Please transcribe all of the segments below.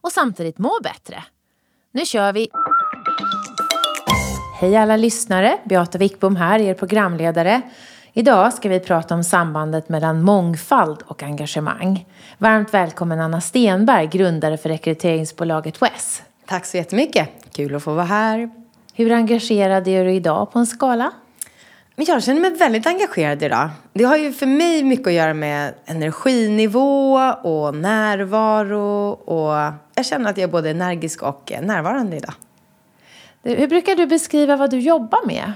och samtidigt må bättre. Nu kör vi! Hej alla lyssnare! Beata Wickbom här, er programledare. Idag ska vi prata om sambandet mellan mångfald och engagemang. Varmt välkommen Anna Stenberg, grundare för rekryteringsbolaget WES. Tack så jättemycket. Kul att få vara här. Hur engagerad är du idag på en skala? Men jag känner mig väldigt engagerad idag. Det har ju för mig mycket att göra med energinivå och närvaro. Och jag känner att jag är både energisk och närvarande idag. Hur brukar du beskriva vad du jobbar med?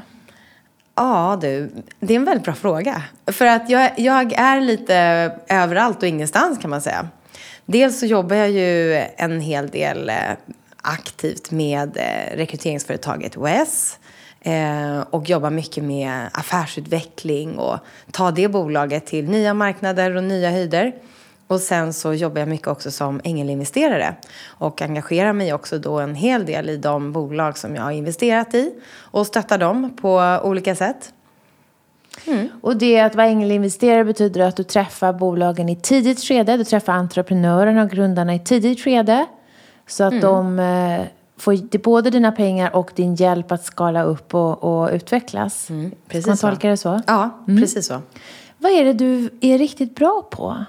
Ja du, det är en väldigt bra fråga. För att jag, jag är lite överallt och ingenstans kan man säga. Dels så jobbar jag ju en hel del eh, aktivt med eh, rekryteringsföretaget WES eh, och jobbar mycket med affärsutveckling och ta det bolaget till nya marknader och nya höjder. Och sen så jobbar jag mycket också som ängelinvesterare och engagerar mig också då en hel del i de bolag som jag har investerat i och stöttar dem på olika sätt. Mm. Och det att vara ängelinvesterare betyder att du träffar bolagen i tidigt skede. Du träffar entreprenörerna och grundarna i tidigt skede. Så att mm. de eh, får både dina pengar och din hjälp att skala upp och, och utvecklas. Mm. Precis Ska man tolka det så? Ja, mm. precis så. Vad är det du är riktigt bra på?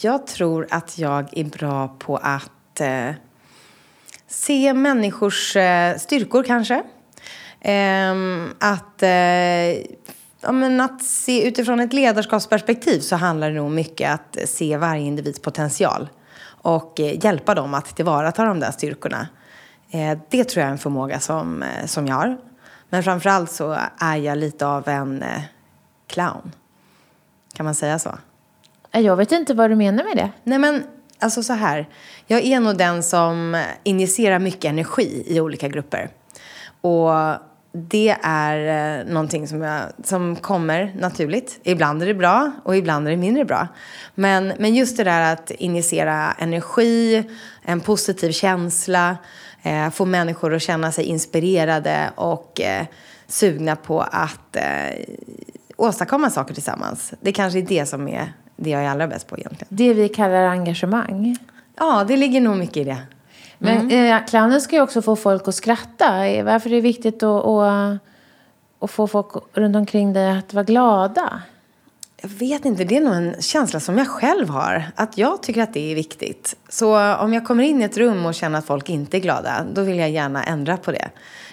Jag tror att jag är bra på att eh, se människors eh, styrkor kanske. Ehm, eh, att, ja, men att se utifrån ett ledarskapsperspektiv så handlar det nog mycket att se varje individs potential och eh, hjälpa dem att tillvarata de där styrkorna. Eh, det tror jag är en förmåga som, eh, som jag har. Men framförallt så är jag lite av en clown. Kan man säga så? Jag vet inte vad du menar med det. Nej men, alltså så här. Jag är nog den som injicerar mycket energi i olika grupper. Och det är någonting som, jag, som kommer naturligt. Ibland är det bra och ibland är det mindre bra. Men, men just det där att injicera energi, en positiv känsla, eh, få människor att känna sig inspirerade och eh, sugna på att eh, åstadkomma saker tillsammans. Det kanske är det som är det jag är allra bäst på egentligen. Det vi kallar engagemang? Ja, det ligger nog mycket i det. Men mm. eh, clownen ska ju också få folk att skratta. Varför är det viktigt att, att, att få folk runt omkring dig att vara glada? Jag vet inte, det är nog en känsla som jag själv har. Att jag tycker att det är viktigt. Så om jag kommer in i ett rum och känner att folk inte är glada, då vill jag gärna ändra på det.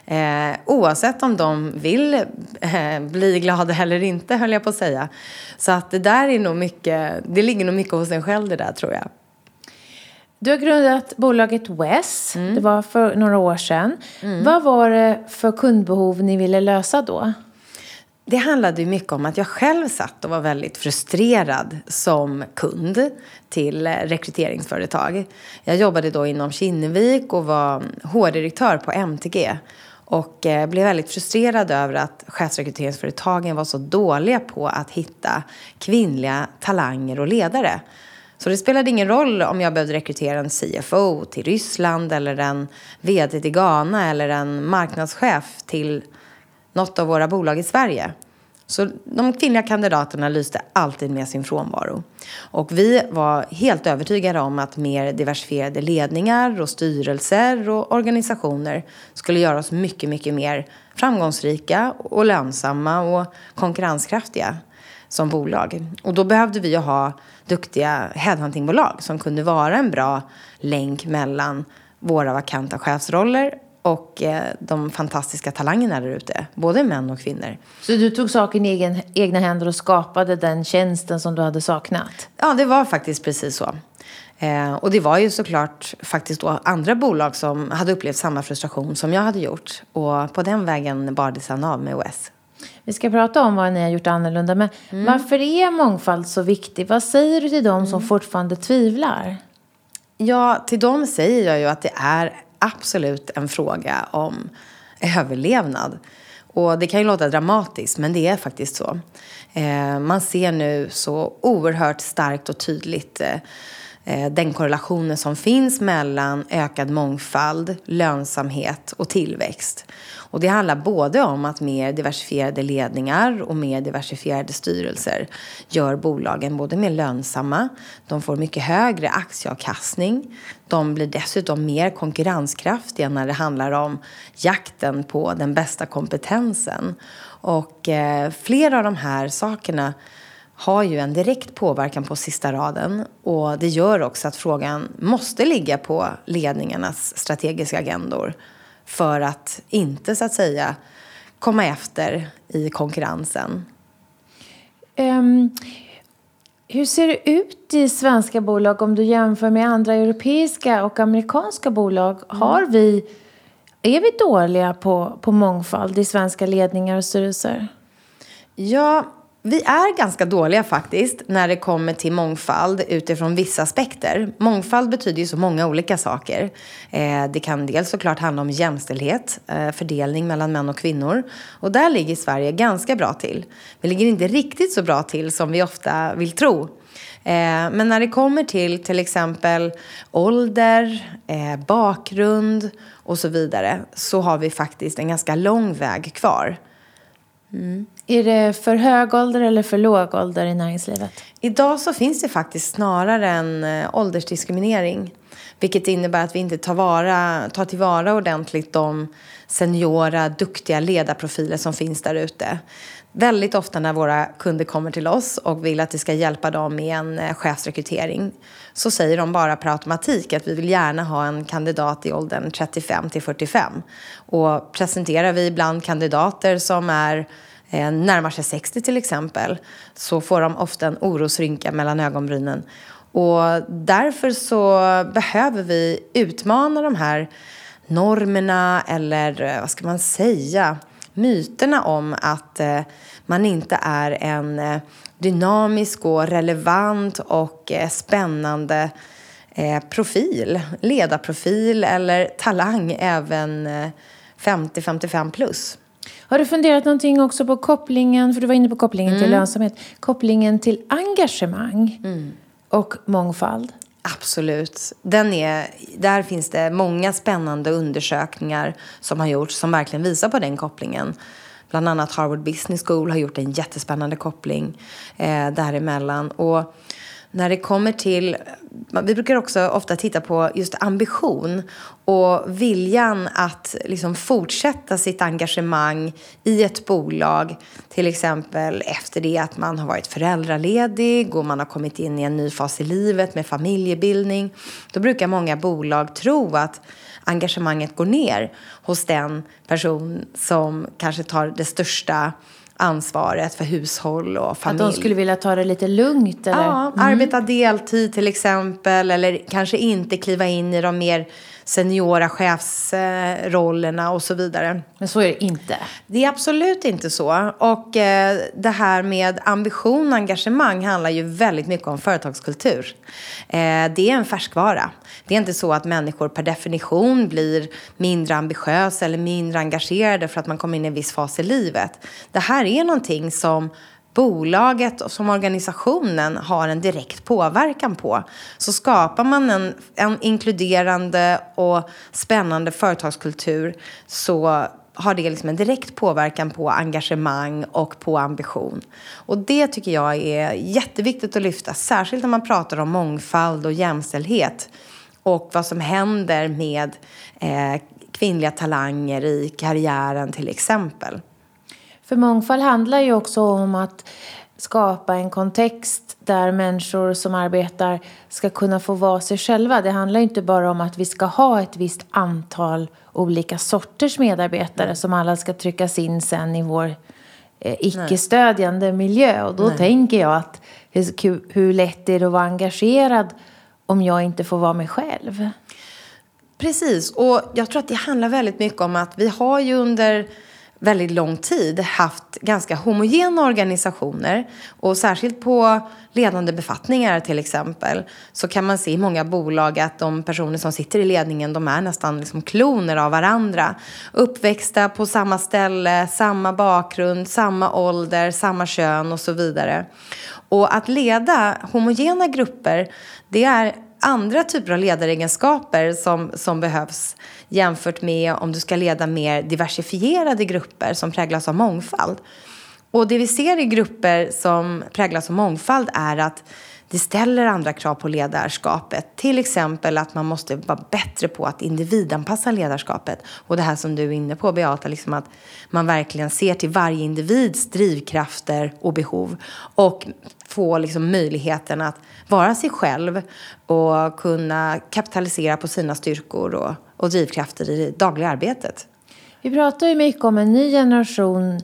Eh, oavsett om de vill eh, bli glada eller inte, höll jag på att säga. Så att det där är nog mycket, det ligger nog mycket hos en själv det där tror jag. Du har grundat bolaget WES. Mm. Det var för några år sedan. Mm. Vad var det för kundbehov ni ville lösa då? Det handlade mycket om att jag själv satt och var väldigt frustrerad som kund till rekryteringsföretag. Jag jobbade då inom Kinnevik och var HR-direktör på MTG. Och eh, blev väldigt frustrerad över att chefsrekryteringsföretagen var så dåliga på att hitta kvinnliga talanger och ledare. Så det spelade ingen roll om jag behövde rekrytera en CFO till Ryssland eller en VD till Ghana eller en marknadschef till något av våra bolag i Sverige. Så de kvinnliga kandidaterna lyste alltid med sin frånvaro. Och vi var helt övertygade om att mer diversifierade ledningar och styrelser och organisationer skulle göra oss mycket, mycket mer framgångsrika och lönsamma och konkurrenskraftiga som bolag. Och då behövde vi ju ha duktiga headhuntingbolag som kunde vara en bra länk mellan våra vakanta chefsroller och eh, de fantastiska talangerna där ute, både män och kvinnor. Så du tog saken i egen, egna händer och skapade den tjänsten som du hade saknat? Ja, det var faktiskt precis så. Eh, och det var ju såklart faktiskt då andra bolag som hade upplevt samma frustration som jag hade gjort. Och på den vägen bar det sedan av med OS. Vi ska prata om vad ni har gjort annorlunda. Men mm. varför är mångfald så viktig? Vad säger du till dem mm. som fortfarande tvivlar? Ja, till dem säger jag ju att det är absolut en fråga om överlevnad. Och det kan ju låta dramatiskt, men det är faktiskt så. Eh, man ser nu så oerhört starkt och tydligt eh, eh, den korrelationen som finns mellan ökad mångfald, lönsamhet och tillväxt. Och det handlar både om att mer diversifierade ledningar och mer diversifierade styrelser gör bolagen både mer lönsamma, de får mycket högre aktieavkastning, de blir dessutom mer konkurrenskraftiga när det handlar om jakten på den bästa kompetensen. Och eh, flera av de här sakerna har ju en direkt påverkan på sista raden och det gör också att frågan måste ligga på ledningarnas strategiska agendor för att inte så att säga komma efter i konkurrensen. Um, hur ser det ut i svenska bolag om du jämför med andra europeiska och amerikanska bolag? Mm. Har vi, är vi dåliga på, på mångfald i svenska ledningar och styrelser? Ja, vi är ganska dåliga faktiskt när det kommer till mångfald utifrån vissa aspekter. Mångfald betyder ju så många olika saker. Eh, det kan dels såklart handla om jämställdhet, eh, fördelning mellan män och kvinnor. Och där ligger Sverige ganska bra till. Vi ligger inte riktigt så bra till som vi ofta vill tro. Eh, men när det kommer till till exempel ålder, bakgrund och så vidare så har vi faktiskt en ganska lång väg kvar. Mm. Är det för hög ålder eller för låg ålder i näringslivet? Idag så finns det faktiskt snarare en eh, åldersdiskriminering. Vilket innebär att vi inte tar, vara, tar tillvara ordentligt de seniora, duktiga ledarprofiler som finns där ute. Väldigt ofta när våra kunder kommer till oss och vill att vi ska hjälpa dem med en eh, chefsrekrytering så säger de bara per automatik att vi vill gärna ha en kandidat i åldern 35 till 45. Och presenterar vi ibland kandidater som är eh, närmar sig 60 till exempel så får de ofta en orosrynka mellan ögonbrynen. Och därför så behöver vi utmana de här normerna eller eh, vad ska man säga myterna om att eh, man inte är en eh, dynamisk och relevant och eh, spännande profil, ledarprofil eller talang även 50-55 plus. Har du funderat någonting också på kopplingen, för du var inne på kopplingen mm. till lönsamhet, kopplingen till engagemang mm. och mångfald? Absolut. Den är, där finns det många spännande undersökningar som har gjorts som verkligen visar på den kopplingen. Bland annat Harvard Business School har gjort en jättespännande koppling eh, däremellan. Och när det kommer till... Vi brukar också ofta titta på just ambition och viljan att liksom fortsätta sitt engagemang i ett bolag. Till exempel efter det att man har varit föräldraledig och man har kommit in i en ny fas i livet med familjebildning. Då brukar många bolag tro att engagemanget går ner hos den person som kanske tar det största ansvaret för hushåll och familj. Att de skulle vilja ta det lite lugnt? Eller? Ja, mm. arbeta deltid till exempel eller kanske inte kliva in i de mer seniora chefsrollerna och så vidare. Men så är det inte. Det är absolut inte så. Och eh, det här med ambition och engagemang handlar ju väldigt mycket om företagskultur. Eh, det är en färskvara. Det är inte så att människor per definition blir mindre ambitiösa eller mindre engagerade för att man kommer in i en viss fas i livet. Det här är någonting som bolaget och som organisationen har en direkt påverkan på. Så skapar man en, en inkluderande och spännande företagskultur så har det liksom en direkt påverkan på engagemang och på ambition. Och det tycker jag är jätteviktigt att lyfta, särskilt när man pratar om mångfald och jämställdhet och vad som händer med eh, kvinnliga talanger i karriären till exempel. För mångfald handlar ju också om att skapa en kontext där människor som arbetar ska kunna få vara sig själva. Det handlar inte bara om att vi ska ha ett visst antal olika sorters medarbetare som alla ska tryckas in sen i vår eh, icke-stödjande miljö. Och då Nej. tänker jag att hur, hur lätt är det att vara engagerad om jag inte får vara mig själv? Precis, och jag tror att det handlar väldigt mycket om att vi har ju under väldigt lång tid haft ganska homogena organisationer. Och särskilt på ledande befattningar till exempel så kan man se i många bolag att de personer som sitter i ledningen de är nästan liksom kloner av varandra. Uppväxta på samma ställe, samma bakgrund, samma ålder, samma kön och så vidare. Och att leda homogena grupper det är andra typer av ledaregenskaper som, som behövs jämfört med om du ska leda mer diversifierade grupper som präglas av mångfald. Och det vi ser i grupper som präglas av mångfald är att det ställer andra krav på ledarskapet. Till exempel att man måste vara bättre på att individanpassa ledarskapet. Och det här som du är inne på Beata, liksom att man verkligen ser till varje individs drivkrafter och behov. Och få liksom möjligheten att vara sig själv och kunna kapitalisera på sina styrkor och, och drivkrafter i det dagliga arbetet. Vi pratar ju mycket om en ny generation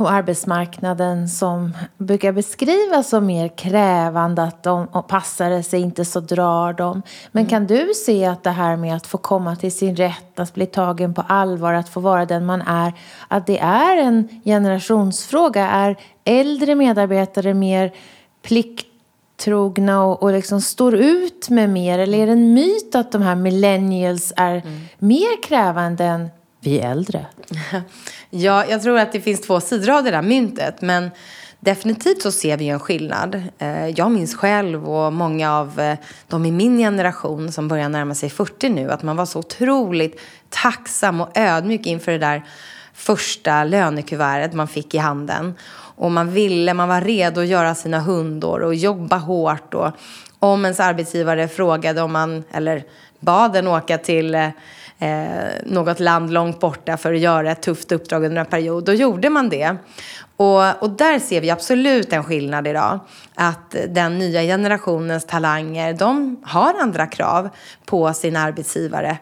på arbetsmarknaden som brukar beskrivas som mer krävande, att de passar sig inte så drar de. Men mm. kan du se att det här med att få komma till sin rätt, att bli tagen på allvar, att få vara den man är, att det är en generationsfråga? Är äldre medarbetare mer plikttrogna och, och liksom står ut med mer? Eller är det en myt att de här millennials är mm. mer krävande än vi äldre? Ja, jag tror att det finns två sidor av det där myntet. Men definitivt så ser vi en skillnad. Eh, jag minns själv och många av eh, de i min generation som börjar närma sig 40 nu att man var så otroligt tacksam och ödmjuk inför det där första lönekuvertet man fick i handen. Och man ville, man var redo att göra sina hundår och jobba hårt. Och om ens arbetsgivare frågade om man, eller bad en åka till eh, eh, något land långt borta för att göra ett tufft uppdrag under en period, då gjorde man det. Och, och där ser vi absolut en skillnad idag. Att den nya generationens talanger, de har andra krav på sin arbetsgivare.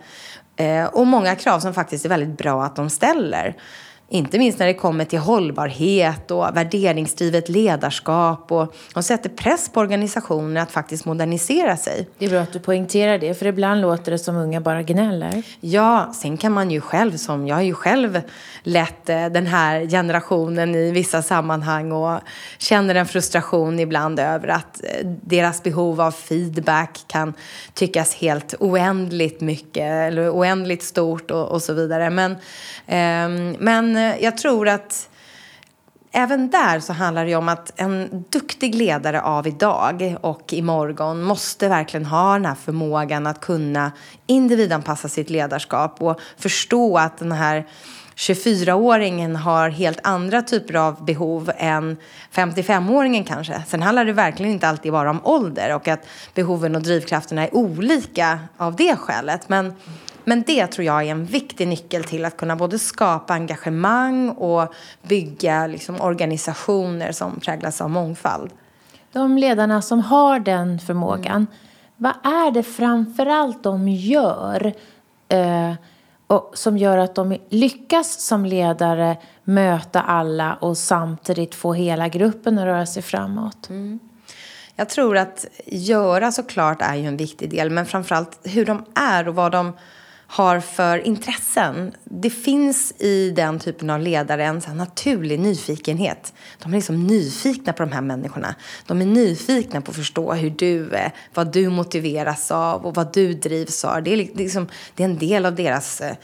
Eh, och många krav som faktiskt är väldigt bra att de ställer. Inte minst när det kommer till hållbarhet och värderingsdrivet ledarskap och de sätter press på organisationer att faktiskt modernisera sig. Det är bra att du poängterar det, för ibland låter det som unga bara gnäller. Ja, sen kan man ju själv, som jag har ju själv lett eh, den här generationen i vissa sammanhang och känner en frustration ibland över att eh, deras behov av feedback kan tyckas helt oändligt mycket eller oändligt stort och, och så vidare. Men, eh, men Eh, jag tror att även där så handlar det om att en duktig ledare av idag och imorgon måste verkligen ha den här förmågan att kunna individanpassa sitt ledarskap och förstå att den här 24-åringen har helt andra typer av behov än 55-åringen kanske. Sen handlar det verkligen inte alltid bara om ålder och att behoven och drivkrafterna är olika av det skälet. Men men det tror jag är en viktig nyckel till att kunna både skapa engagemang och bygga liksom, organisationer som präglas av mångfald. De ledarna som har den förmågan, mm. vad är det framförallt de gör eh, och som gör att de lyckas som ledare möta alla och samtidigt få hela gruppen att röra sig framåt? Mm. Jag tror att göra såklart är ju en viktig del, men framförallt hur de är och vad de har för intressen. Det finns i den typen av ledare en så naturlig nyfikenhet. De är liksom nyfikna på de här människorna. De är nyfikna på att förstå hur du, vad du motiveras av och vad du drivs av. Det är, liksom, det är en del av deras eh,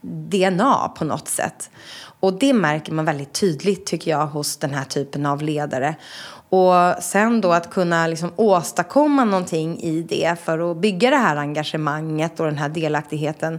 DNA på något sätt. Och det märker man väldigt tydligt tycker jag hos den här typen av ledare. Och sen då att kunna liksom åstadkomma någonting i det för att bygga det här engagemanget och den här delaktigheten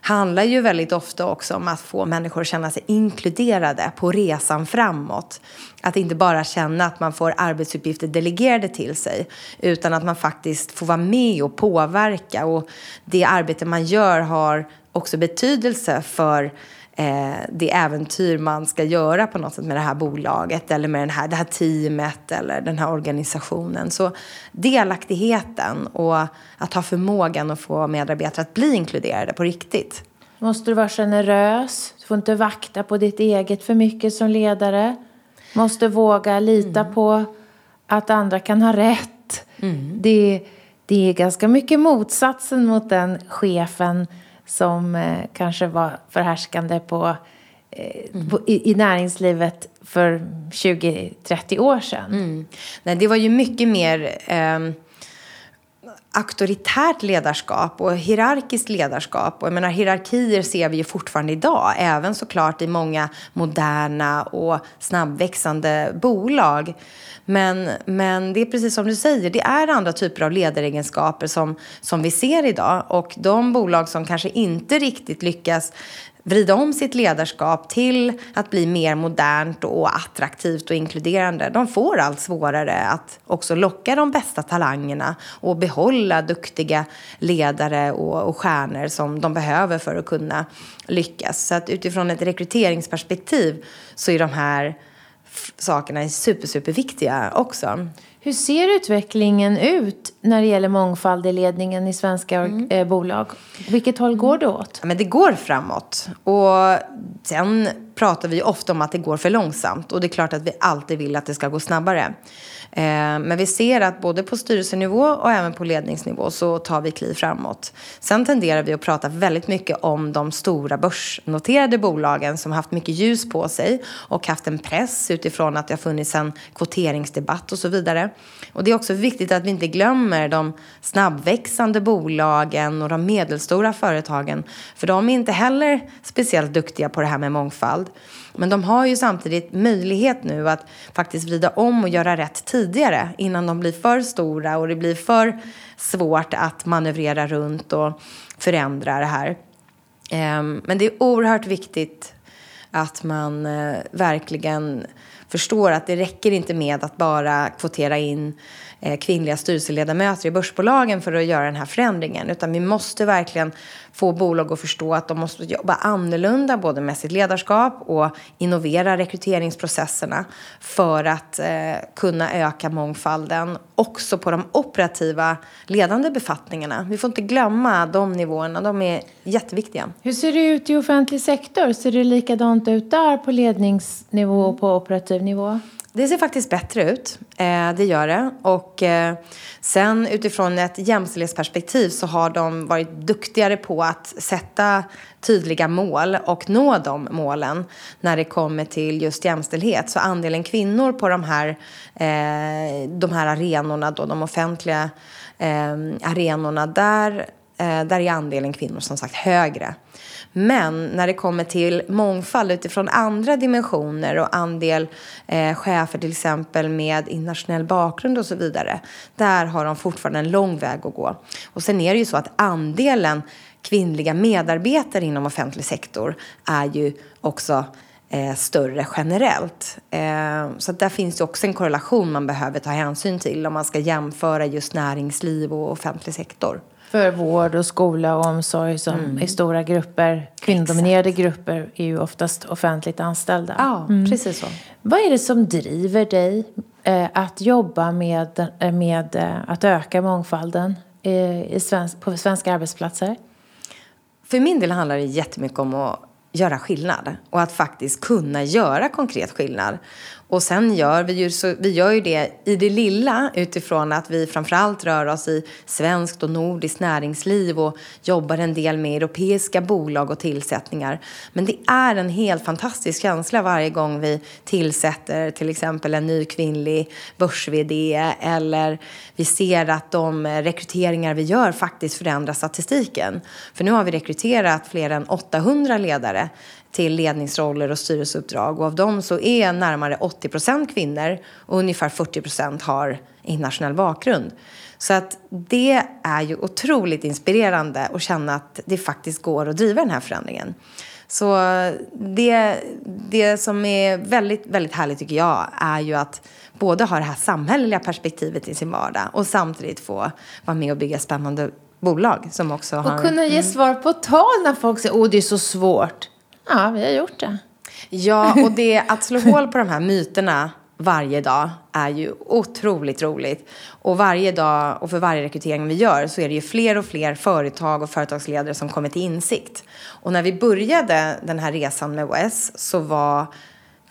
handlar ju väldigt ofta också om att få människor att känna sig inkluderade på resan framåt. Att inte bara känna att man får arbetsuppgifter delegerade till sig utan att man faktiskt får vara med och påverka och det arbete man gör har också betydelse för eh, det äventyr man ska göra på något sätt med det här bolaget eller med den här, det här teamet eller den här organisationen. Så delaktigheten och att ha förmågan att få medarbetare att bli inkluderade på riktigt. Måste du vara generös. Du får inte vakta på ditt eget för mycket som ledare. Måste våga lita mm. på att andra kan ha rätt. Mm. Det, det är ganska mycket motsatsen mot den chefen som eh, kanske var förhärskande på mm. i, i, näringslivet för 20-30 år sedan. Mm. Nej, det var ju mycket mer eh, auktoritärt ledarskap och hierarkiskt ledarskap. Och jag menar, hierarkier ser vi ju fortfarande idag, även såklart i många moderna och snabbväxande bolag. Men, men det är precis som du säger, det är andra typer av ledaregenskaper som, som vi ser idag. Och de bolag som kanske inte riktigt lyckas vrida om sitt ledarskap till att bli mer modernt och attraktivt och inkluderande. De får allt svårare att också locka de bästa talangerna och behålla duktiga ledare och, och stjärnor som de behöver för att kunna lyckas. Så att utifrån ett rekryteringsperspektiv så är de här sakerna super, super viktiga också. Hur ser utvecklingen ut när det gäller mångfald i ledningen i svenska mm. eh, bolag? Vilket håll går det åt? Ja, men det går framåt. Och sen pratar vi ofta om att det går för långsamt. Och det är klart att vi alltid vill att det ska gå snabbare. Eh, men vi ser att både på styrelsenivå och även på ledningsnivå så tar vi kliv framåt. Sen tenderar vi att prata väldigt mycket om de stora börsnoterade bolagen som haft mycket ljus på sig och haft en press utifrån att det har funnits en kvoteringsdebatt och så vidare. Och det är också viktigt att vi inte glömmer de snabbväxande bolagen och de medelstora företagen. För de är inte heller speciellt duktiga på det här med mångfald. Men de har ju samtidigt möjlighet nu att faktiskt vrida om och göra rätt tidigare innan de blir för stora och det blir för svårt att manövrera runt och förändra det här. Ehm, men det är oerhört viktigt att man eh, verkligen förstår att det räcker inte med att bara kvotera in Eh, kvinnliga styrelseledamöter i börsbolagen för att göra den här förändringen. Utan vi måste verkligen få bolag att förstå att de måste jobba annorlunda både med sitt ledarskap och innovera rekryteringsprocesserna för att eh, kunna öka mångfalden också på de operativa ledande befattningarna. Vi får inte glömma de nivåerna, de är jätteviktiga. Hur ser det ut i offentlig sektor? Ser det likadant ut där på ledningsnivå och på operativ nivå? Det ser faktiskt bättre ut. Eh, det gör det. Och eh, sen utifrån ett jämställdhetsperspektiv så har de varit duktigare på att sätta tydliga mål och nå de målen när det kommer till just jämställdhet. Så andelen kvinnor på de här, eh, de här arenorna, då, de offentliga eh, arenorna, där, Eh, där är andelen kvinnor som sagt högre. Men när det kommer till mångfald utifrån andra dimensioner och andel eh, chefer till exempel med internationell bakgrund och så vidare. Där har de fortfarande en lång väg att gå. Och sen är det ju så att andelen kvinnliga medarbetare inom offentlig sektor är ju också eh, större generellt. Eh, så där finns det också en korrelation man behöver ta hänsyn till om man ska jämföra just näringsliv och offentlig sektor. För vård och skola och omsorg som mm. är stora grupper, kvinnodominerade Exakt. grupper är ju oftast offentligt anställda. Ja, mm. precis så. Vad är det som driver dig eh, att jobba med, eh, med eh, att öka mångfalden eh, i svensk, på svenska arbetsplatser? För min del handlar det jättemycket om att göra skillnad och att faktiskt kunna göra konkret skillnad. Och sen gör vi ju, så, vi gör ju det i det lilla utifrån att vi framförallt rör oss i svenskt och nordiskt näringsliv och jobbar en del med europeiska bolag och tillsättningar. Men det är en helt fantastisk känsla varje gång vi tillsätter till exempel en ny kvinnlig börs eller vi ser att de rekryteringar vi gör faktiskt förändrar statistiken. För nu har vi rekryterat fler än 800 ledare till ledningsroller och styrelseuppdrag. Och av dem så är närmare 80 procent kvinnor och ungefär 40 procent har internationell bakgrund. Så att det är ju otroligt inspirerande att känna att det faktiskt går att driva den här förändringen. Så det, det som är väldigt, väldigt härligt tycker jag är ju att både ha det här samhälleliga perspektivet i sin vardag och samtidigt få vara med och bygga spännande bolag som också och har... Och kunna ge mm. svar på tal när folk säger åh det är så svårt. Ja, vi har gjort det. Ja, och det, att slå hål på de här myterna varje dag är ju otroligt roligt. Och varje dag och för varje rekrytering vi gör så är det ju fler och fler företag och företagsledare som kommer till insikt. Och när vi började den här resan med OS så var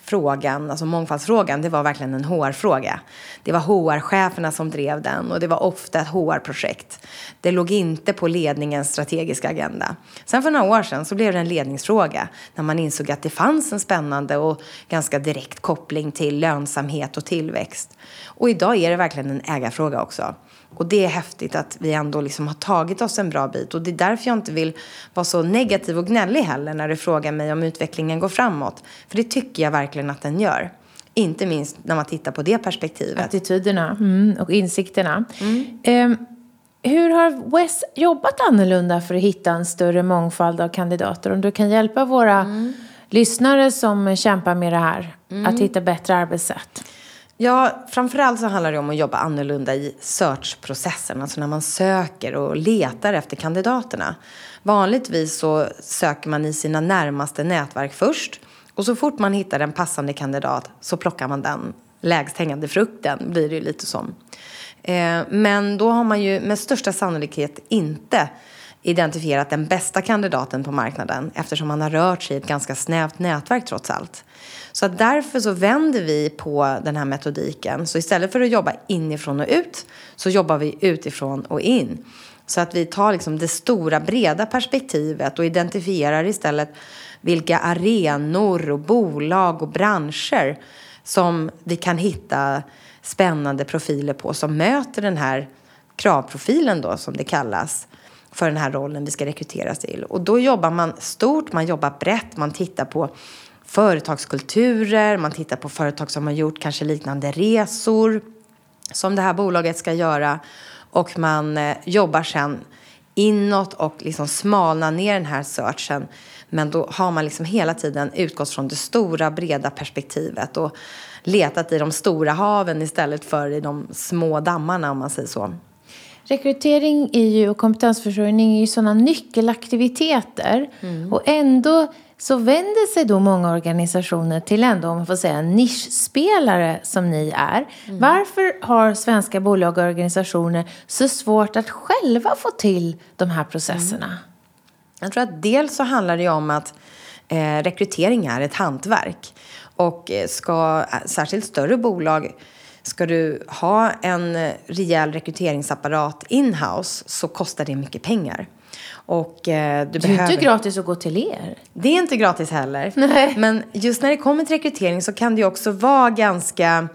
frågan, alltså mångfaldsfrågan, det var verkligen en HR-fråga. Det var HR-cheferna som drev den och det var ofta ett HR-projekt. Det låg inte på ledningens strategiska agenda. Sen för några år sedan så blev det en ledningsfråga när man insåg att det fanns en spännande och ganska direkt koppling till lönsamhet och tillväxt. Och idag är det verkligen en ägarfråga också. Och det är häftigt att vi ändå liksom har tagit oss en bra bit. Och det är därför jag inte vill vara så negativ och gnällig heller när du frågar mig om utvecklingen går framåt. För det tycker jag verkligen att den gör. Inte minst när man tittar på det perspektivet. Attityderna mm, och insikterna. Mm. Um, hur har Wes jobbat annorlunda för att hitta en större mångfald av kandidater? Om du kan hjälpa våra mm. lyssnare som kämpar med det här att mm. hitta bättre arbetssätt. Ja, framförallt så handlar det om att jobba annorlunda i searchprocessen, alltså när man söker och letar efter kandidaterna. Vanligtvis så söker man i sina närmaste nätverk först och så fort man hittar en passande kandidat så plockar man den lägst hängande frukten, blir det ju lite som. Eh, men då har man ju med största sannolikhet inte identifierat den bästa kandidaten på marknaden eftersom man har rört sig i ett ganska snävt nätverk trots allt. Så att därför så vänder vi på den här metodiken. Så istället för att jobba inifrån och ut så jobbar vi utifrån och in. Så att vi tar liksom det stora breda perspektivet och identifierar istället vilka arenor och bolag och branscher som vi kan hitta spännande profiler på som möter den här kravprofilen då som det kallas för den här rollen vi ska rekryteras till. Och då jobbar man stort, man jobbar brett, man tittar på företagskulturer, man tittar på företag som har gjort kanske liknande resor som det här bolaget ska göra och man eh, jobbar sen inåt och liksom smalnar ner den här searchen. Men då har man liksom hela tiden utgått från det stora breda perspektivet och letat i de stora haven istället för i de små dammarna om man säger så. Rekrytering är ju, och kompetensförsörjning är ju sådana nyckelaktiviteter. Mm. Och ändå så vänder sig då många organisationer till ändå, om man får säga, nischspelare som ni är. Mm. Varför har svenska bolag och organisationer så svårt att själva få till de här processerna? Mm. Jag tror att dels så handlar det om att eh, rekrytering är ett hantverk. Och eh, ska eh, särskilt större bolag Ska du ha en rejäl rekryteringsapparat in-house så kostar det mycket pengar. Och, eh, du det är behöver... inte gratis att gå till er. Det är inte gratis heller. Nej. Men just när det kommer till rekrytering så kan det också vara ganska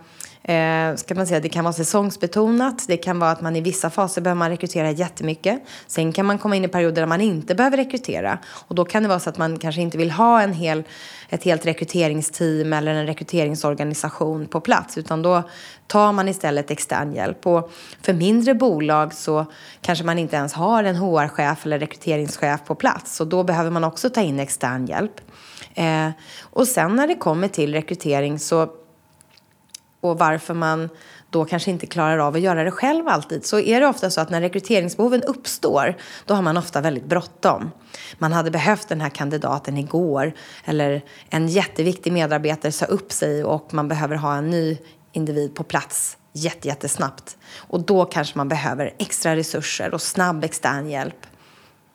Eh, ska man säga, det kan vara säsongsbetonat. Det kan vara att man i vissa faser behöver man rekrytera jättemycket. Sen kan man komma in i perioder där man inte behöver rekrytera. Och då kan det vara så att man kanske inte vill ha en hel, ett helt rekryteringsteam eller en rekryteringsorganisation på plats. Utan då tar man istället extern hjälp. Och för mindre bolag så kanske man inte ens har en HR-chef eller rekryteringschef på plats. Så då behöver man också ta in extern hjälp. Eh, och sen när det kommer till rekrytering så och varför man då kanske inte klarar av att göra det själv alltid så är det ofta så att när rekryteringsbehoven uppstår då har man ofta väldigt bråttom. Man hade behövt den här kandidaten igår eller en jätteviktig medarbetare sa upp sig och man behöver ha en ny individ på plats jättesnabbt. Och då kanske man behöver extra resurser och snabb extern hjälp.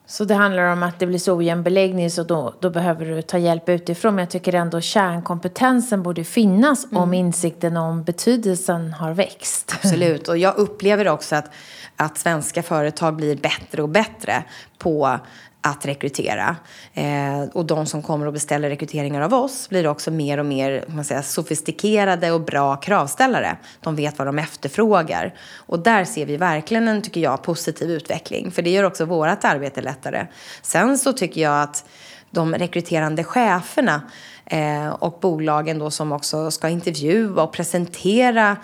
Så det handlar om att det blir så ojämn beläggning så då, då behöver du ta hjälp utifrån. Men jag tycker ändå kärnkompetensen borde finnas mm. om insikten om betydelsen har växt. Absolut, och jag upplever också att, att svenska företag blir bättre och bättre på att rekrytera. Eh, och de som kommer och beställer rekryteringar av oss blir också mer och mer man säger, sofistikerade och bra kravställare. De vet vad de efterfrågar. Och där ser vi verkligen en, tycker jag, positiv utveckling. För det gör också vårt arbete lättare. Sen så tycker jag att de rekryterande cheferna eh, och bolagen då som också ska intervjua och presentera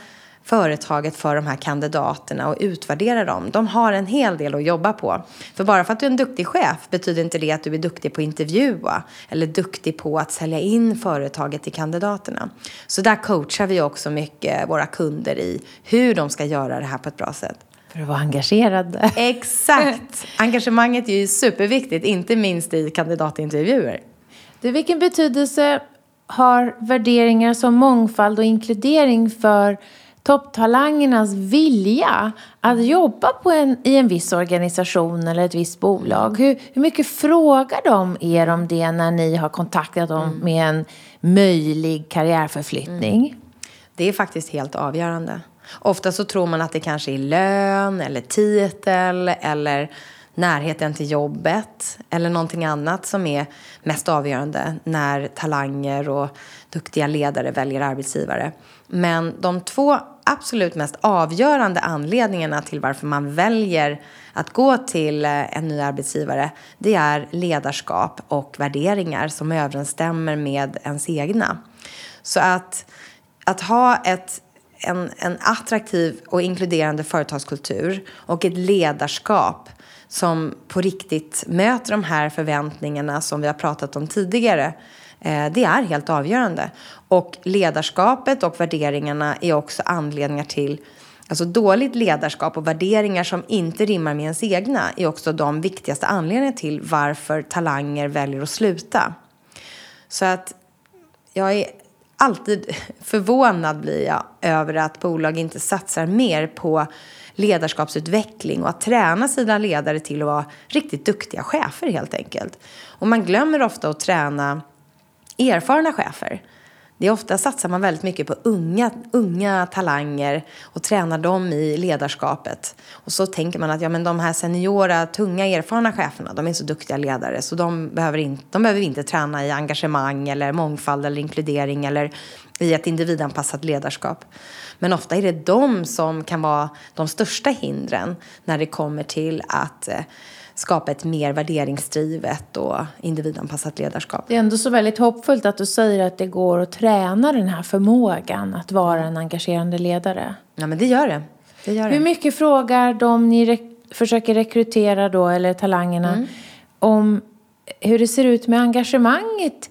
företaget för de här kandidaterna och utvärdera dem. De har en hel del att jobba på. För bara för att du är en duktig chef betyder inte det att du är duktig på att intervjua eller duktig på att sälja in företaget till kandidaterna. Så där coachar vi också mycket våra kunder i hur de ska göra det här på ett bra sätt. För att vara engagerade. Exakt! Engagemanget är ju superviktigt, inte minst i kandidatintervjuer. Du, vilken betydelse har värderingar som mångfald och inkludering för topptalangernas vilja att jobba på en, i en viss organisation eller ett visst bolag? Hur, hur mycket frågar de er om det när ni har kontaktat dem mm. med en möjlig karriärförflyttning? Mm. Det är faktiskt helt avgörande. Ofta så tror man att det kanske är lön eller titel eller närheten till jobbet eller någonting annat som är mest avgörande när talanger och duktiga ledare väljer arbetsgivare. Men de två absolut mest avgörande anledningarna till varför man väljer att gå till eh, en ny arbetsgivare det är ledarskap och värderingar som överensstämmer med ens egna. Så att, att ha ett en, en attraktiv och inkluderande företagskultur och ett ledarskap som på riktigt möter de här förväntningarna som vi har pratat om tidigare. Eh, det är helt avgörande. Och ledarskapet och värderingarna är också anledningar till Alltså dåligt ledarskap och värderingar som inte rimmar med ens egna är också de viktigaste anledningarna till varför talanger väljer att sluta. Så att jag är alltid förvånad blir jag över att bolag inte satsar mer på ledarskapsutveckling och att träna sina ledare till att vara riktigt duktiga chefer helt enkelt. Och man glömmer ofta att träna erfarna chefer. Det är ofta satsar man väldigt mycket på unga, unga talanger och tränar dem i ledarskapet. Och så tänker man att ja, men de här seniora, tunga, erfarna cheferna, de är så duktiga ledare så de behöver, in, de behöver inte träna i engagemang eller mångfald eller inkludering eller i ett individanpassat ledarskap. Men ofta är det de som kan vara de största hindren när det kommer till att eh, skapa ett mer värderingsdrivet och individanpassat ledarskap. Det är ändå så väldigt hoppfullt att du säger att det går att träna den här förmågan att vara en engagerande ledare. Ja, men det gör det. det, gör det. Hur mycket frågar de ni re försöker rekrytera då, eller talangerna, mm. om hur det ser ut med engagemanget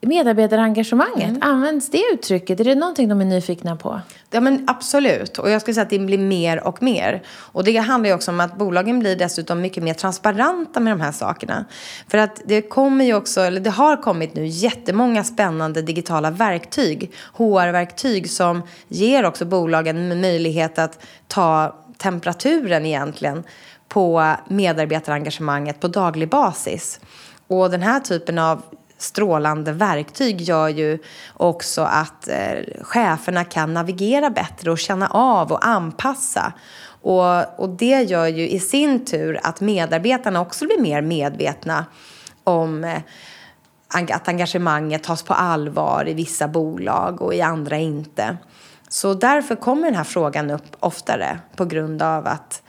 medarbetarengagemanget, mm. används det uttrycket? Är det någonting de är nyfikna på? Ja men absolut. Och jag skulle säga att det blir mer och mer. Och det handlar ju också om att bolagen blir dessutom mycket mer transparenta med de här sakerna. För att det kommer ju också, eller det har kommit nu jättemånga spännande digitala verktyg, HR-verktyg som ger också bolagen möjlighet att ta temperaturen egentligen på medarbetarengagemanget på daglig basis. Och den här typen av strålande verktyg gör ju också att eh, cheferna kan navigera bättre och känna av och anpassa. Och, och det gör ju i sin tur att medarbetarna också blir mer medvetna om eh, att engagemanget tas på allvar i vissa bolag och i andra inte. Så därför kommer den här frågan upp oftare på grund av att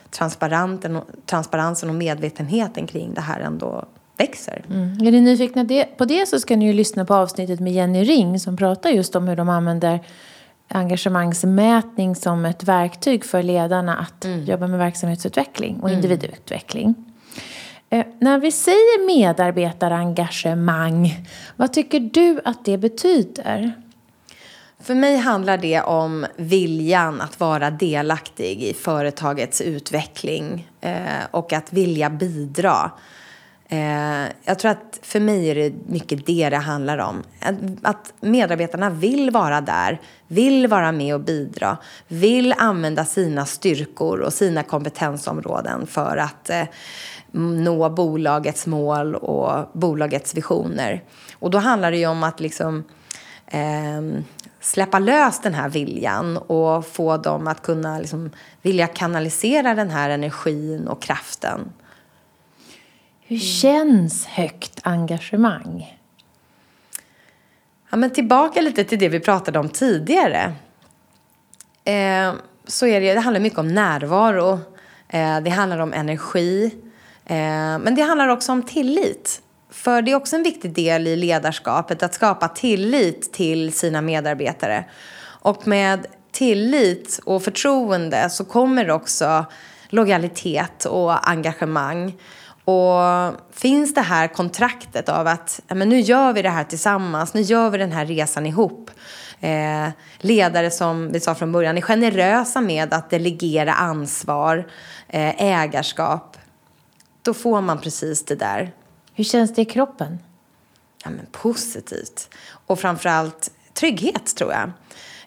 transparensen och medvetenheten kring det här ändå växer. Mm. Är ni nyfikna på det så ska ni ju lyssna på avsnittet med Jenny Ring som pratar just om hur de använder engagemangsmätning som ett verktyg för ledarna att mm. jobba med verksamhetsutveckling och mm. individutveckling. Eh, när vi säger medarbetarengagemang, vad tycker du att det betyder? För mig handlar det om viljan att vara delaktig i företagets utveckling eh, och att vilja bidra. Eh, jag tror att för mig är det mycket det det handlar om. Att, att, medarbetarna vill vara där, vill vara med och bidra, vill använda sina styrkor och sina kompetensområden för att eh, nå bolagets mål och bolagets visioner. Och då handlar det ju om att liksom eh, släppa lös den här viljan och få dem att kunna liksom, vilja kanalisera den här energin och kraften. Hur känns högt engagemang? Ja, men tillbaka lite till det vi pratade om tidigare. Eh, så är det, det handlar mycket om närvaro. Eh, det handlar om energi. Eh, men det handlar också om tillit. För det är också en viktig del i ledarskapet att skapa tillit till sina medarbetare. Och med tillit och förtroende så kommer också lojalitet och engagemang. Och finns det här kontraktet av att men nu gör vi det här tillsammans, nu gör vi den här resan ihop. Eh, ledare som vi sa från början är generösa med att delegera ansvar, eh, ägarskap. Då får man precis det där. Hur känns det i kroppen? Ja, men positivt. Och framförallt trygghet tror jag.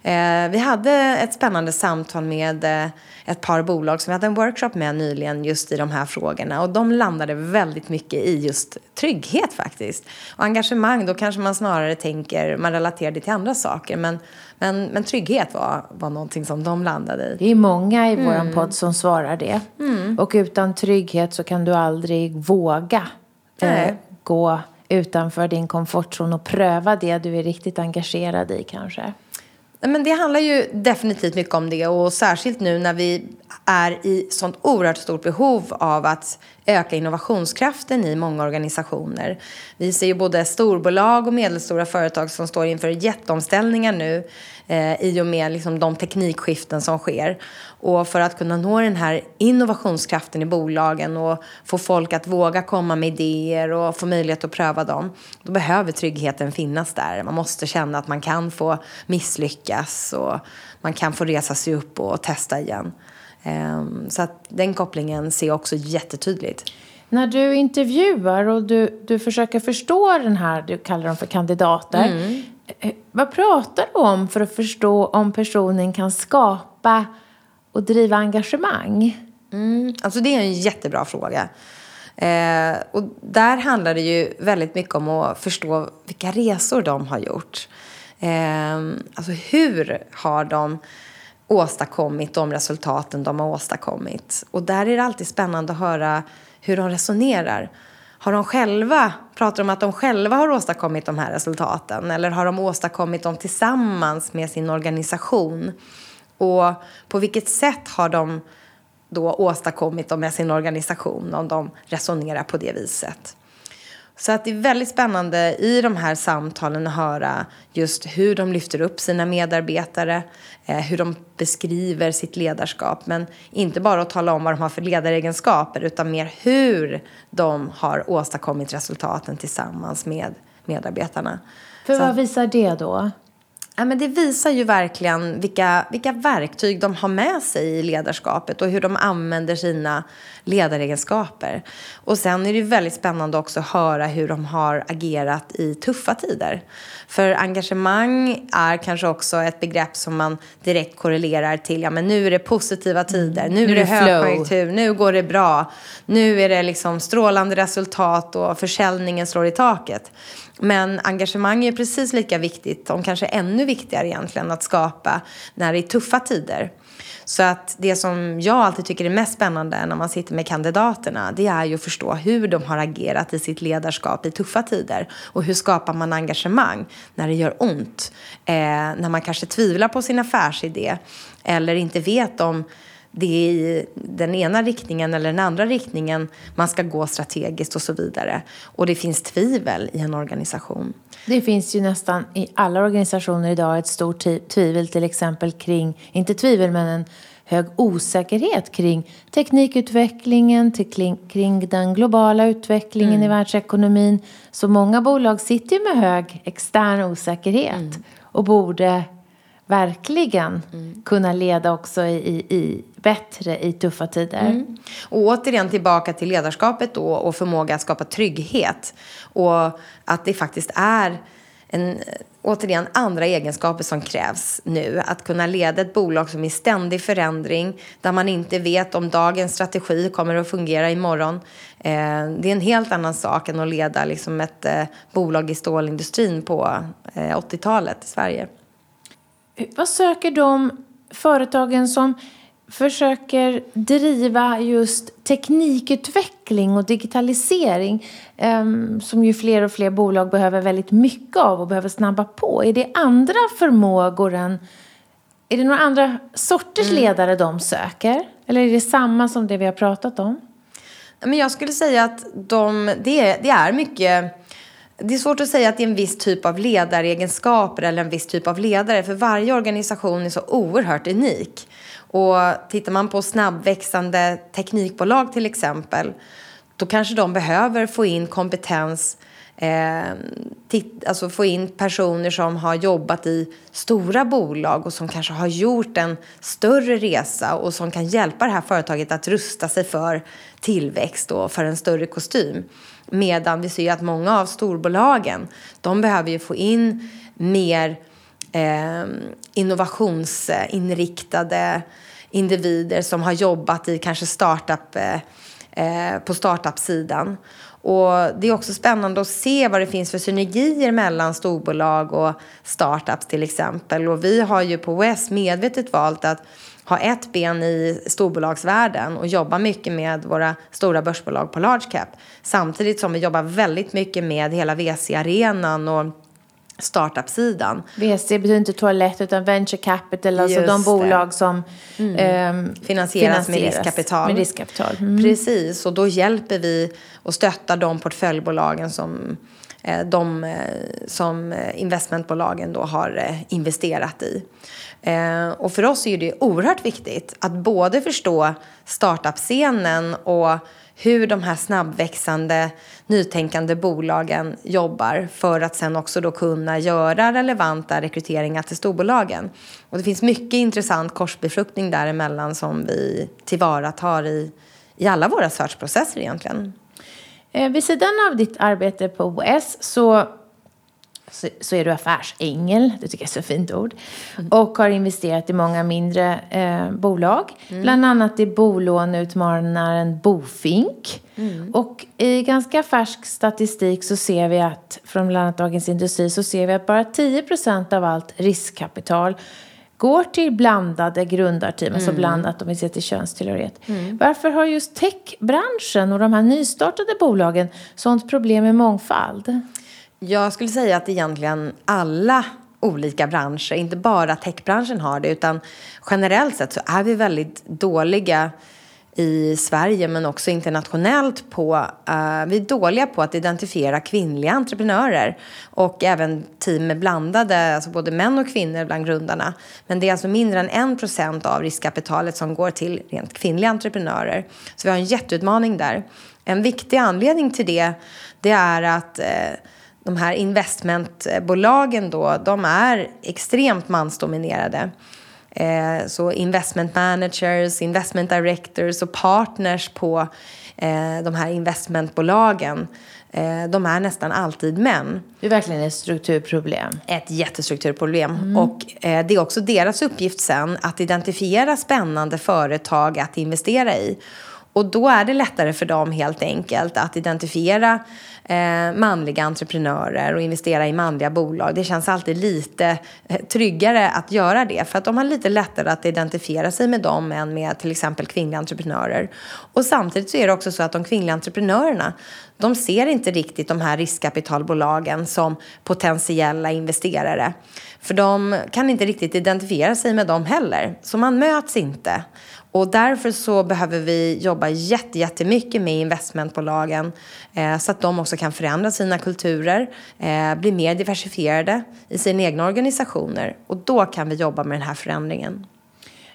Eh, vi hade ett spännande samtal med eh, ett par bolag som vi hade en workshop med nyligen just i de här frågorna. Och de landade väldigt mycket i just trygghet faktiskt. Och engagemang, då kanske man snarare tänker, man relaterar det till andra saker. Men, men, men trygghet var, var någonting som de landade i. Det är många i mm. vår podd som svarar det. Mm. Och utan trygghet så kan du aldrig våga eh, gå utanför din komfortzon och pröva det du är riktigt engagerad i kanske. Men det handlar ju definitivt mycket om det och särskilt nu när vi är i sånt oerhört stort behov av att öka innovationskraften i många organisationer. Vi ser ju både storbolag och medelstora företag som står inför jätteomställningar nu eh, i och med liksom de teknikskiften som sker. Och för att kunna nå den här innovationskraften i bolagen och få folk att våga komma med idéer och få möjlighet att pröva dem, då behöver tryggheten finnas där. Man måste känna att man kan få misslyckas och man kan få resa sig upp och testa igen. Ehm, så att den kopplingen ser jag också jättetydligt. När du intervjuar och du, du försöker förstå den här, du kallar dem för kandidater. Mm. Eh, vad pratar du om för att förstå om personen kan skapa och driva engagemang? Mm, alltså det är en jättebra fråga. Eh, och där handlar det ju väldigt mycket om att förstå vilka resor de har gjort. Eh, alltså hur har de åstadkommit de resultaten de har åstadkommit. Och där är det alltid spännande att höra hur de resonerar. Har de själva, pratar de om att de själva har åstadkommit de här resultaten? Eller har de åstadkommit dem tillsammans med sin organisation? Och på vilket sätt har de då åstadkommit dem med sin organisation om de resonerar på det viset? Så att det är väldigt spännande i de här samtalen att höra just hur de lyfter upp sina medarbetare, eh, hur de beskriver sitt ledarskap. Men inte bara att tala om vad de har för ledaregenskaper utan mer hur de har åstadkommit resultaten tillsammans med medarbetarna. För vad visar det då? Ja, men det visar ju verkligen vilka, vilka verktyg de har med sig i ledarskapet och hur de använder sina ledaregenskaper. Och sen är det väldigt spännande också att höra hur de har agerat i tuffa tider. För engagemang är kanske också ett begrepp som man direkt korrelerar till, ja men nu är det positiva tider, nu, nu är det, högkonjunktur, nu går det bra, nu är det liksom strålande resultat och försäljningen slår i taket. Men engagemang är precis lika viktigt, om kanske ännu viktigare egentligen, att skapa när det är tuffa tider. Så att det som jag alltid tycker är mest spännande när man sitter med kandidaterna, det är ju att förstå hur de har agerat i sitt ledarskap i tuffa tider. Och hur skapar man engagemang när det gör ont? Eh, när man kanske tvivlar på sin affärsidé eller inte vet om det är i den ena riktningen eller den andra riktningen man ska gå strategiskt och så vidare. Och det finns tvivel i en organisation. Det finns ju nästan i alla organisationer idag ett stort tvivel till exempel kring, inte tvivel men en hög osäkerhet kring teknikutvecklingen, kring, kring den globala utvecklingen mm. i världsekonomin. Så många bolag sitter ju med hög extern osäkerhet mm. och borde verkligen mm. kunna leda också i, i, bättre i tuffa tider. Mm. Och återigen tillbaka till ledarskapet då och förmåga att skapa trygghet. Och att det faktiskt är en, återigen andra egenskaper som krävs nu. Att kunna leda ett bolag som är i ständig förändring, där man inte vet om dagens strategi kommer att fungera imorgon. Eh, det är en helt annan sak än att leda liksom ett eh, bolag i stålindustrin på eh, 80-talet i Sverige. Vad söker de företagen som försöker driva just teknikutveckling och digitalisering um, som ju fler och fler bolag behöver väldigt mycket av och behöver snabba på. Är det andra förmågor än... Är det några andra sorters mm. ledare de söker? Eller är det samma som det vi har pratat om? Men jag skulle säga att de, det, det är mycket det är svårt att säga att det är en viss typ av ledaregenskaper eller en viss typ av ledare. För varje organisation är så oerhört unik. Och tittar man på snabbväxande teknikbolag till exempel. Då kanske de behöver få in kompetens Eh, titt, alltså få in personer som har jobbat i stora bolag och som kanske har gjort en större resa och som kan hjälpa det här företaget att rusta sig för tillväxt och för en större kostym. Medan vi ser att många av storbolagen, de behöver ju få in mer eh, innovationsinriktade individer som har jobbat i kanske startup, eh, eh, på startup-sidan. Och det är också spännande att se vad det finns för synergier mellan storbolag och startups till exempel. Och vi har ju på OS medvetet valt att ha ett ben i storbolagsvärlden och jobba mycket med våra stora börsbolag på large cap. Samtidigt som vi jobbar väldigt mycket med hela VC-arenan och startup-sidan. VC betyder inte toalett utan venture capital, alltså de bolag det. som mm. eh, finansieras, finansieras, med riskkapital. Med riskkapital. Mm. Precis, och då hjälper vi och stöttar de portföljbolagen som Eh, de eh, som investmentbolagen då har eh, investerat i. Och för oss är det oerhört viktigt att både förstå startup-scenen och hur de här snabbväxande, nytänkande bolagen jobbar för att sen också då kunna göra relevanta rekryteringar till storbolagen. Och det finns mycket intressant korsbefruktning däremellan som vi tillvaratar i, i alla våra searchprocesser egentligen. Eh, vid sidan av ditt arbete på OS så så, så är du affärsängel, det tycker jag är så fint ord, mm. och har investerat i många mindre eh, bolag. Mm. Bland annat i bolåneutmanaren Bofink. Mm. Och i ganska färsk statistik så ser vi att, från bland annat Dagens Industri, så ser vi att bara 10% av allt riskkapital går till blandade grundarteam, alltså mm. alltså blandat om vi ser till könstillhörighet. Mm. Varför har just techbranschen och de här nystartade bolagen sånt problem med mångfald? Jag skulle säga att egentligen alla olika branscher, inte bara techbranschen har det, utan generellt sett så är vi väldigt dåliga i Sverige men också internationellt på, uh, vi är dåliga på att identifiera kvinnliga entreprenörer och även team med blandade, alltså både män och kvinnor bland grundarna. Men det är alltså mindre än 1% av riskkapitalet som går till rent kvinnliga entreprenörer. Så vi har en jätteutmaning där. En viktig anledning till det, det är att uh, de här investmentbolagen då, de är extremt mansdominerade. Eh, så investment managers, investment directors och partners på eh, de här investmentbolagen eh, de är nästan alltid män. Det är verkligen ett strukturproblem. Ett jättestrukturproblem. Mm. Och eh, det är också deras uppgift sen att identifiera spännande företag att investera i. Och då är det lättare för dem helt enkelt att identifiera eh, manliga entreprenörer och investera i manliga bolag. Det känns alltid lite eh, tryggare att göra det för att de har lite lättare att identifiera sig med dem än med till exempel kvinnliga entreprenörer. Och samtidigt så är det också så att de kvinnliga entreprenörerna de ser inte riktigt de här riskkapitalbolagen som potentiella investerare. För de kan inte riktigt identifiera sig med dem heller. Så man möts inte. Och därför så behöver vi jobba jättemycket med investmentbolagen eh, så att de också kan förändra sina kulturer, eh, bli mer diversifierade i sina egna organisationer. Och då kan vi jobba med den här förändringen.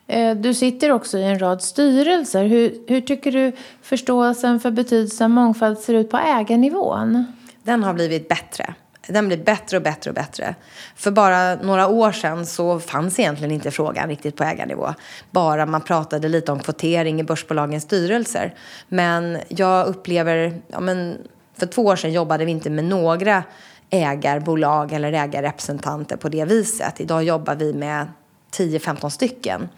Eh, du sitter också i en rad styrelser. Hur, hur tycker du förståelsen för betydelsen mångfald ser ut på ägarnivån? Den har blivit bättre. Den blir bättre och bättre och bättre. För bara några år sedan så fanns egentligen inte frågan riktigt på ägarnivå. Bara man pratade lite om kvotering i börsbolagens styrelser. Men jag upplever, ja men för två år sedan jobbade vi inte med några ägarbolag eller ägarrepresentanter på det viset. Idag jobbar vi med 10-15 stycken.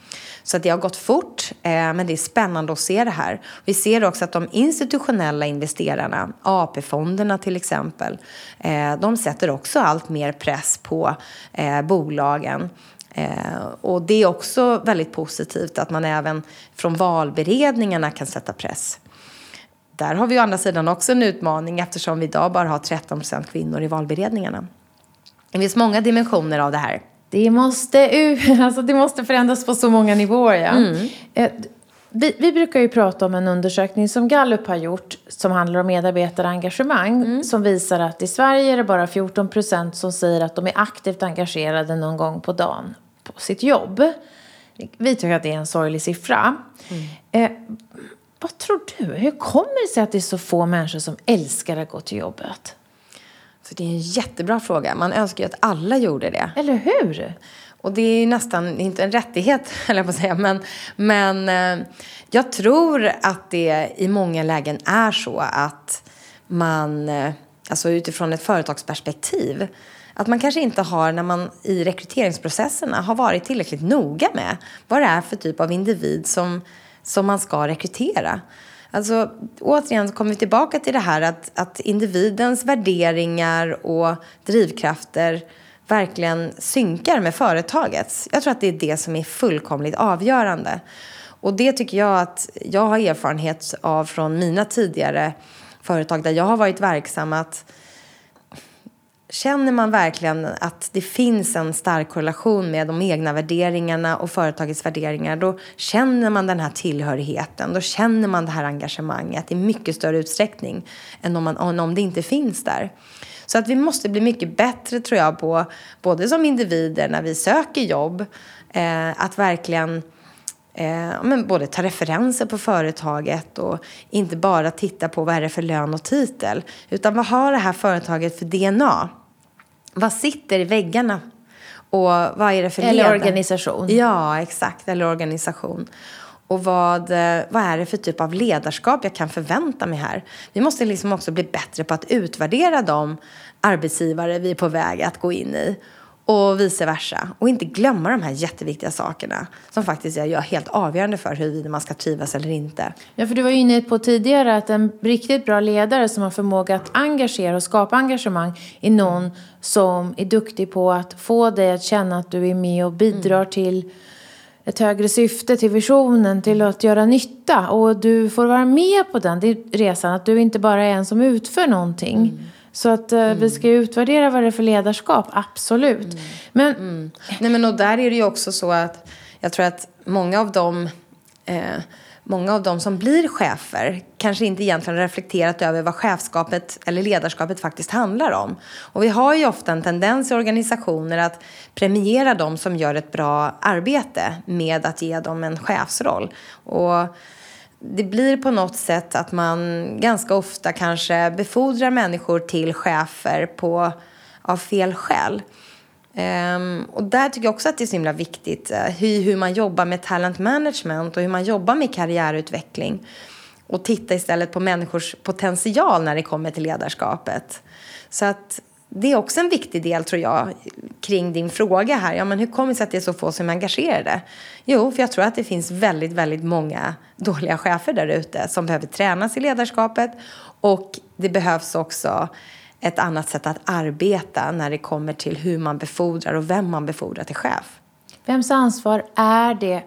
Så det har gått fort, eh, men det är spännande att se det här. Vi ser också att de institutionella investerarna, AP-fonderna till exempel, eh, de sätter också allt mer press på eh, bolagen. Eh, och det är också väldigt positivt att man även från valberedningarna kan sätta press. Där har vi å andra sidan också en utmaning eftersom vi idag bara har 13% kvinnor i valberedningarna. Det finns många dimensioner av det här. Det måste, alltså det måste förändras på så många nivåer. Ja. Mm. Eh, vi, vi, brukar ju prata om en undersökning som Gallup har gjort som handlar om medarbetarengagemang mm. som visar att i Sverige är det bara 14 procent som säger att de är aktivt engagerade någon gång på dagen på sitt jobb. Vi tycker att det är en sorglig siffra. Mm. Eh, vad tror du? Hur kommer det sig att det är så få människor som älskar att gå till jobbet? Så det är en jättebra fråga. Man önskar ju att alla gjorde det. Eller hur? Och det är nästan inte en rättighet, eller på att säga. Men, men eh, jag tror att det i många lägen är så att man eh, alltså utifrån ett företagsperspektiv. Att man kanske inte har, när man i rekryteringsprocesserna har varit tillräckligt noga med vad det är för typ av individ som, som man ska rekrytera. Alltså, återigen kommer vi tillbaka till det här att, att individens värderingar och drivkrafter verkligen synkar med företagets. Jag tror att det är det som är fullkomligt avgörande. Och det tycker jag att jag har erfarenhet av från mina tidigare företag där jag har varit verksam. Att Känner man verkligen att det finns en stark korrelation med de egna värderingarna och företagets värderingar, då känner man den här tillhörigheten, då känner man det här engagemanget i mycket större utsträckning än om, man, om det inte finns där. Så att vi måste bli mycket bättre tror jag på, både som individer när vi söker jobb, eh, att verkligen eh, men både ta referenser på företaget och inte bara titta på vad är det för lön och titel. Utan vad har det här företaget för DNA? Vad sitter i väggarna? Och vad är det för Eller ledare? organisation. Ja, exakt. Eller organisation. Och vad, eh, vad är det för typ av ledarskap jag kan förvänta mig här? Vi måste liksom också bli bättre på att utvärdera de arbetsgivare vi är på väg att gå in i och vice versa. Och inte glömma de här jätteviktiga sakerna som faktiskt är helt avgörande för huruvida man ska trivas eller inte. Ja, för du var ju inne på tidigare att en riktigt bra ledare som har förmåga att engagera och skapa engagemang är någon som är duktig på att få dig att känna att du är med och bidrar mm. till ett högre syfte, till visionen, till att göra nytta. Och du får vara med på den resan, att du inte bara är en som utför någonting. Mm. Så att uh, mm. vi ska utvärdera vad det är för ledarskap, absolut. Mm. Men... Mm. Nej men och där är det ju också så att jag tror att många av dem eh, Många av dem som blir chefer kanske inte egentligen reflekterat över vad chefskapet eller ledarskapet faktiskt handlar om. Och vi har ju ofta en tendens i organisationer att premiera dem som gör ett bra arbete med att ge dem en chefsroll. Och det blir på något sätt att man ganska ofta kanske befordrar människor till chefer på, av fel skäl. Um, och där tycker jag också att det är så himla viktigt eh, uh, hur, hur man jobbar med talent management och hur man jobbar med karriärutveckling. Och titta istället på människors potential när det kommer till ledarskapet. Så att det är också en viktig del tror jag kring din fråga här. Ja, men hur kommer det sig att det är så få som är engagerade? Jo, för jag tror att det finns väldigt, väldigt många dåliga chefer där ute som behöver tränas i ledarskapet och det behövs också ett annat sätt att arbeta när det kommer till hur man befordrar och vem man befordrar till chef. Vems ansvar är det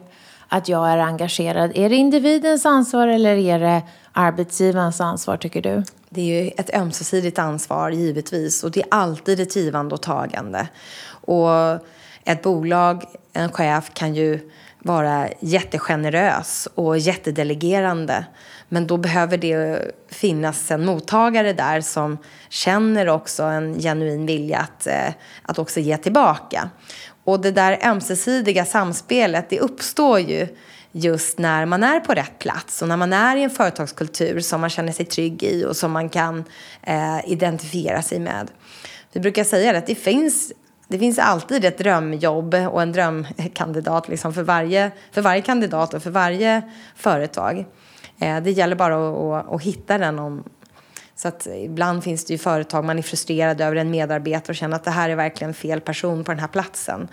att jag är engagerad? Är det individens ansvar eller är det arbetsgivarens ansvar tycker du? Det är ju ett ömsesidigt ansvar givetvis och det är alltid ett givande och tagande. Och ett bolag, en chef kan ju vara jättegenerös och jättedelegerande. Men då behöver det finnas en mottagare där som känner också en genuin vilja att, eh, att också ge tillbaka. Och det där ömsesidiga samspelet, det uppstår ju just när man är på rätt plats och när man är i en företagskultur som man känner sig trygg i och som man kan eh, identifiera sig med. Vi brukar säga att det finns, det finns alltid ett drömjobb och en drömkandidat liksom för, varje, för varje kandidat och för varje företag. Eh, det gäller bara att, att, att hitta den om, så att ibland finns det ju företag man är frustrerad över en medarbetare och känner att det här är verkligen fel person på den här platsen.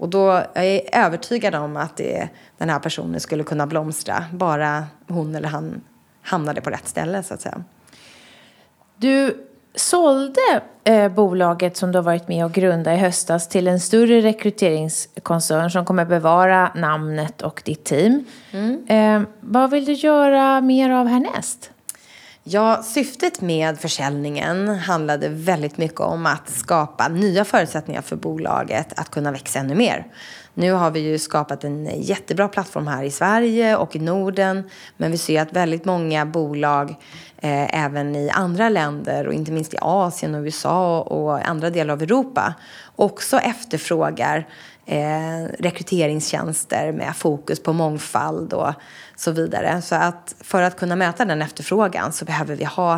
Och då är jag övertygad om att det, den här personen skulle kunna blomstra bara hon eller han hamnade på rätt ställe så att säga. Du sålde eh, bolaget som du har varit med och grundat i höstas till en större rekryteringskoncern som kommer bevara namnet och ditt team. Mm. Eh, vad vill du göra mer av härnäst? Ja, syftet med försäljningen handlade väldigt mycket om att skapa nya förutsättningar för bolaget att kunna växa ännu mer. Nu har vi ju skapat en jättebra plattform här i Sverige och i Norden. Men vi ser att väldigt många bolag eh, även i andra länder och inte minst i Asien och USA och andra delar av Europa också efterfrågar eh, rekryteringstjänster med fokus på mångfald och så vidare. Så att för att kunna möta den efterfrågan så behöver vi ha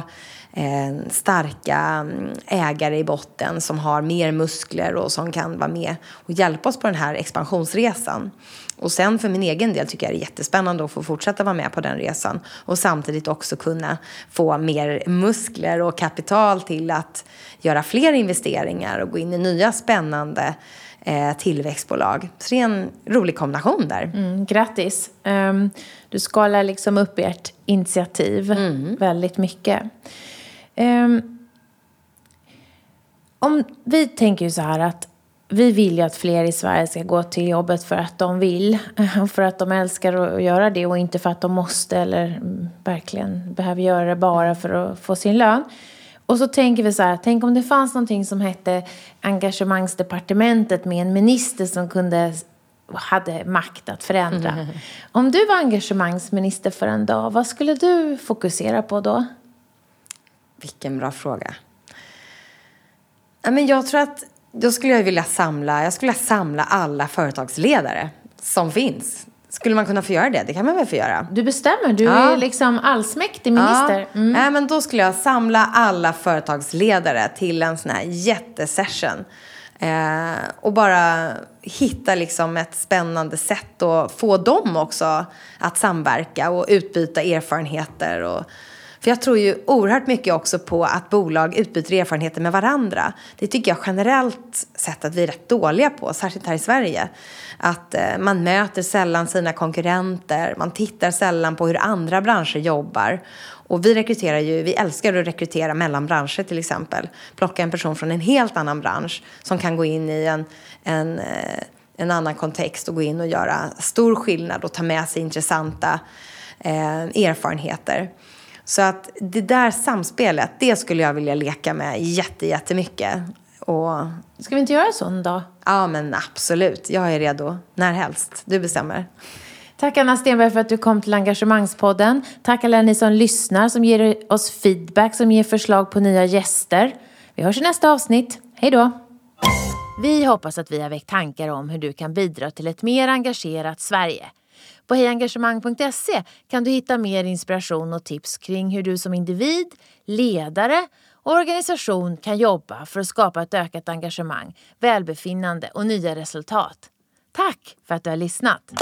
eh, starka mm, ägare i botten som har mer muskler och som kan vara med och hjälpa oss på den här expansionsresan. Och sen för min egen del tycker jag det är jättespännande att få fortsätta vara med på den resan och samtidigt också kunna få mer muskler och kapital till att göra fler investeringar och gå in i nya spännande eh, tillväxtbolag. Så det är en rolig kombination där. Mm, grattis! Um, du skalar liksom upp ert initiativ mm. väldigt mycket. Um, om, vi tänker ju så här att vi vill ju att fler i Sverige ska gå till jobbet för att de vill. För att de älskar att göra det och inte för att de måste eller mm, verkligen behöver göra det bara för att få sin lön. Och så tänker vi så här, tänk om det fanns någonting som hette engagemangsdepartementet med en minister som kunde hade makt att förändra. Mm. Om du var engagemangsminister för en dag, vad skulle du fokusera på då? Vilken bra fråga. Men jag tror att då skulle jag vilja samla, jag skulle vilja samla alla företagsledare som finns. Skulle man kunna få göra det? Det kan man väl få göra? Du bestämmer, du ja. är liksom allsmäktig minister. Ja. Mm. Nej, men då skulle jag samla alla företagsledare till en sån här jättesession. Eh, och bara hitta liksom ett spännande sätt att få dem också att samverka och utbyta erfarenheter och för jag tror ju oerhört mycket också på att bolag utbyter erfarenheter med varandra. Det tycker jag generellt sett att vi är rätt dåliga på, särskilt här i Sverige. Att eh, man möter sällan sina konkurrenter, man tittar sällan på hur andra branscher jobbar. Och vi rekryterar ju, vi älskar att rekrytera mellan branscher till exempel. Plocka en person från en helt annan bransch som kan gå in i en, en, eh, en annan kontext och gå in och göra stor skillnad och ta med sig intressanta eh, erfarenheter. Så att det där samspelet, det skulle jag vilja leka med jätte, jättemycket. Och... Ska vi inte göra så en dag? Ja, men absolut. Jag är redo. När helst. Du bestämmer. Tack Anna Stenberg för att du kom till Engagemangspodden. Tack alla ni som lyssnar, som ger oss feedback, som ger förslag på nya gäster. Vi hörs i nästa avsnitt. Hej då! Vi hoppas att vi har väckt tankar om hur du kan bidra till ett mer engagerat Sverige. På hejengagemang.se kan du hitta mer inspiration och tips kring hur du som individ, ledare och organisation kan jobba för att skapa ett ökat engagemang, välbefinnande och nya resultat. Tack för att du har lyssnat!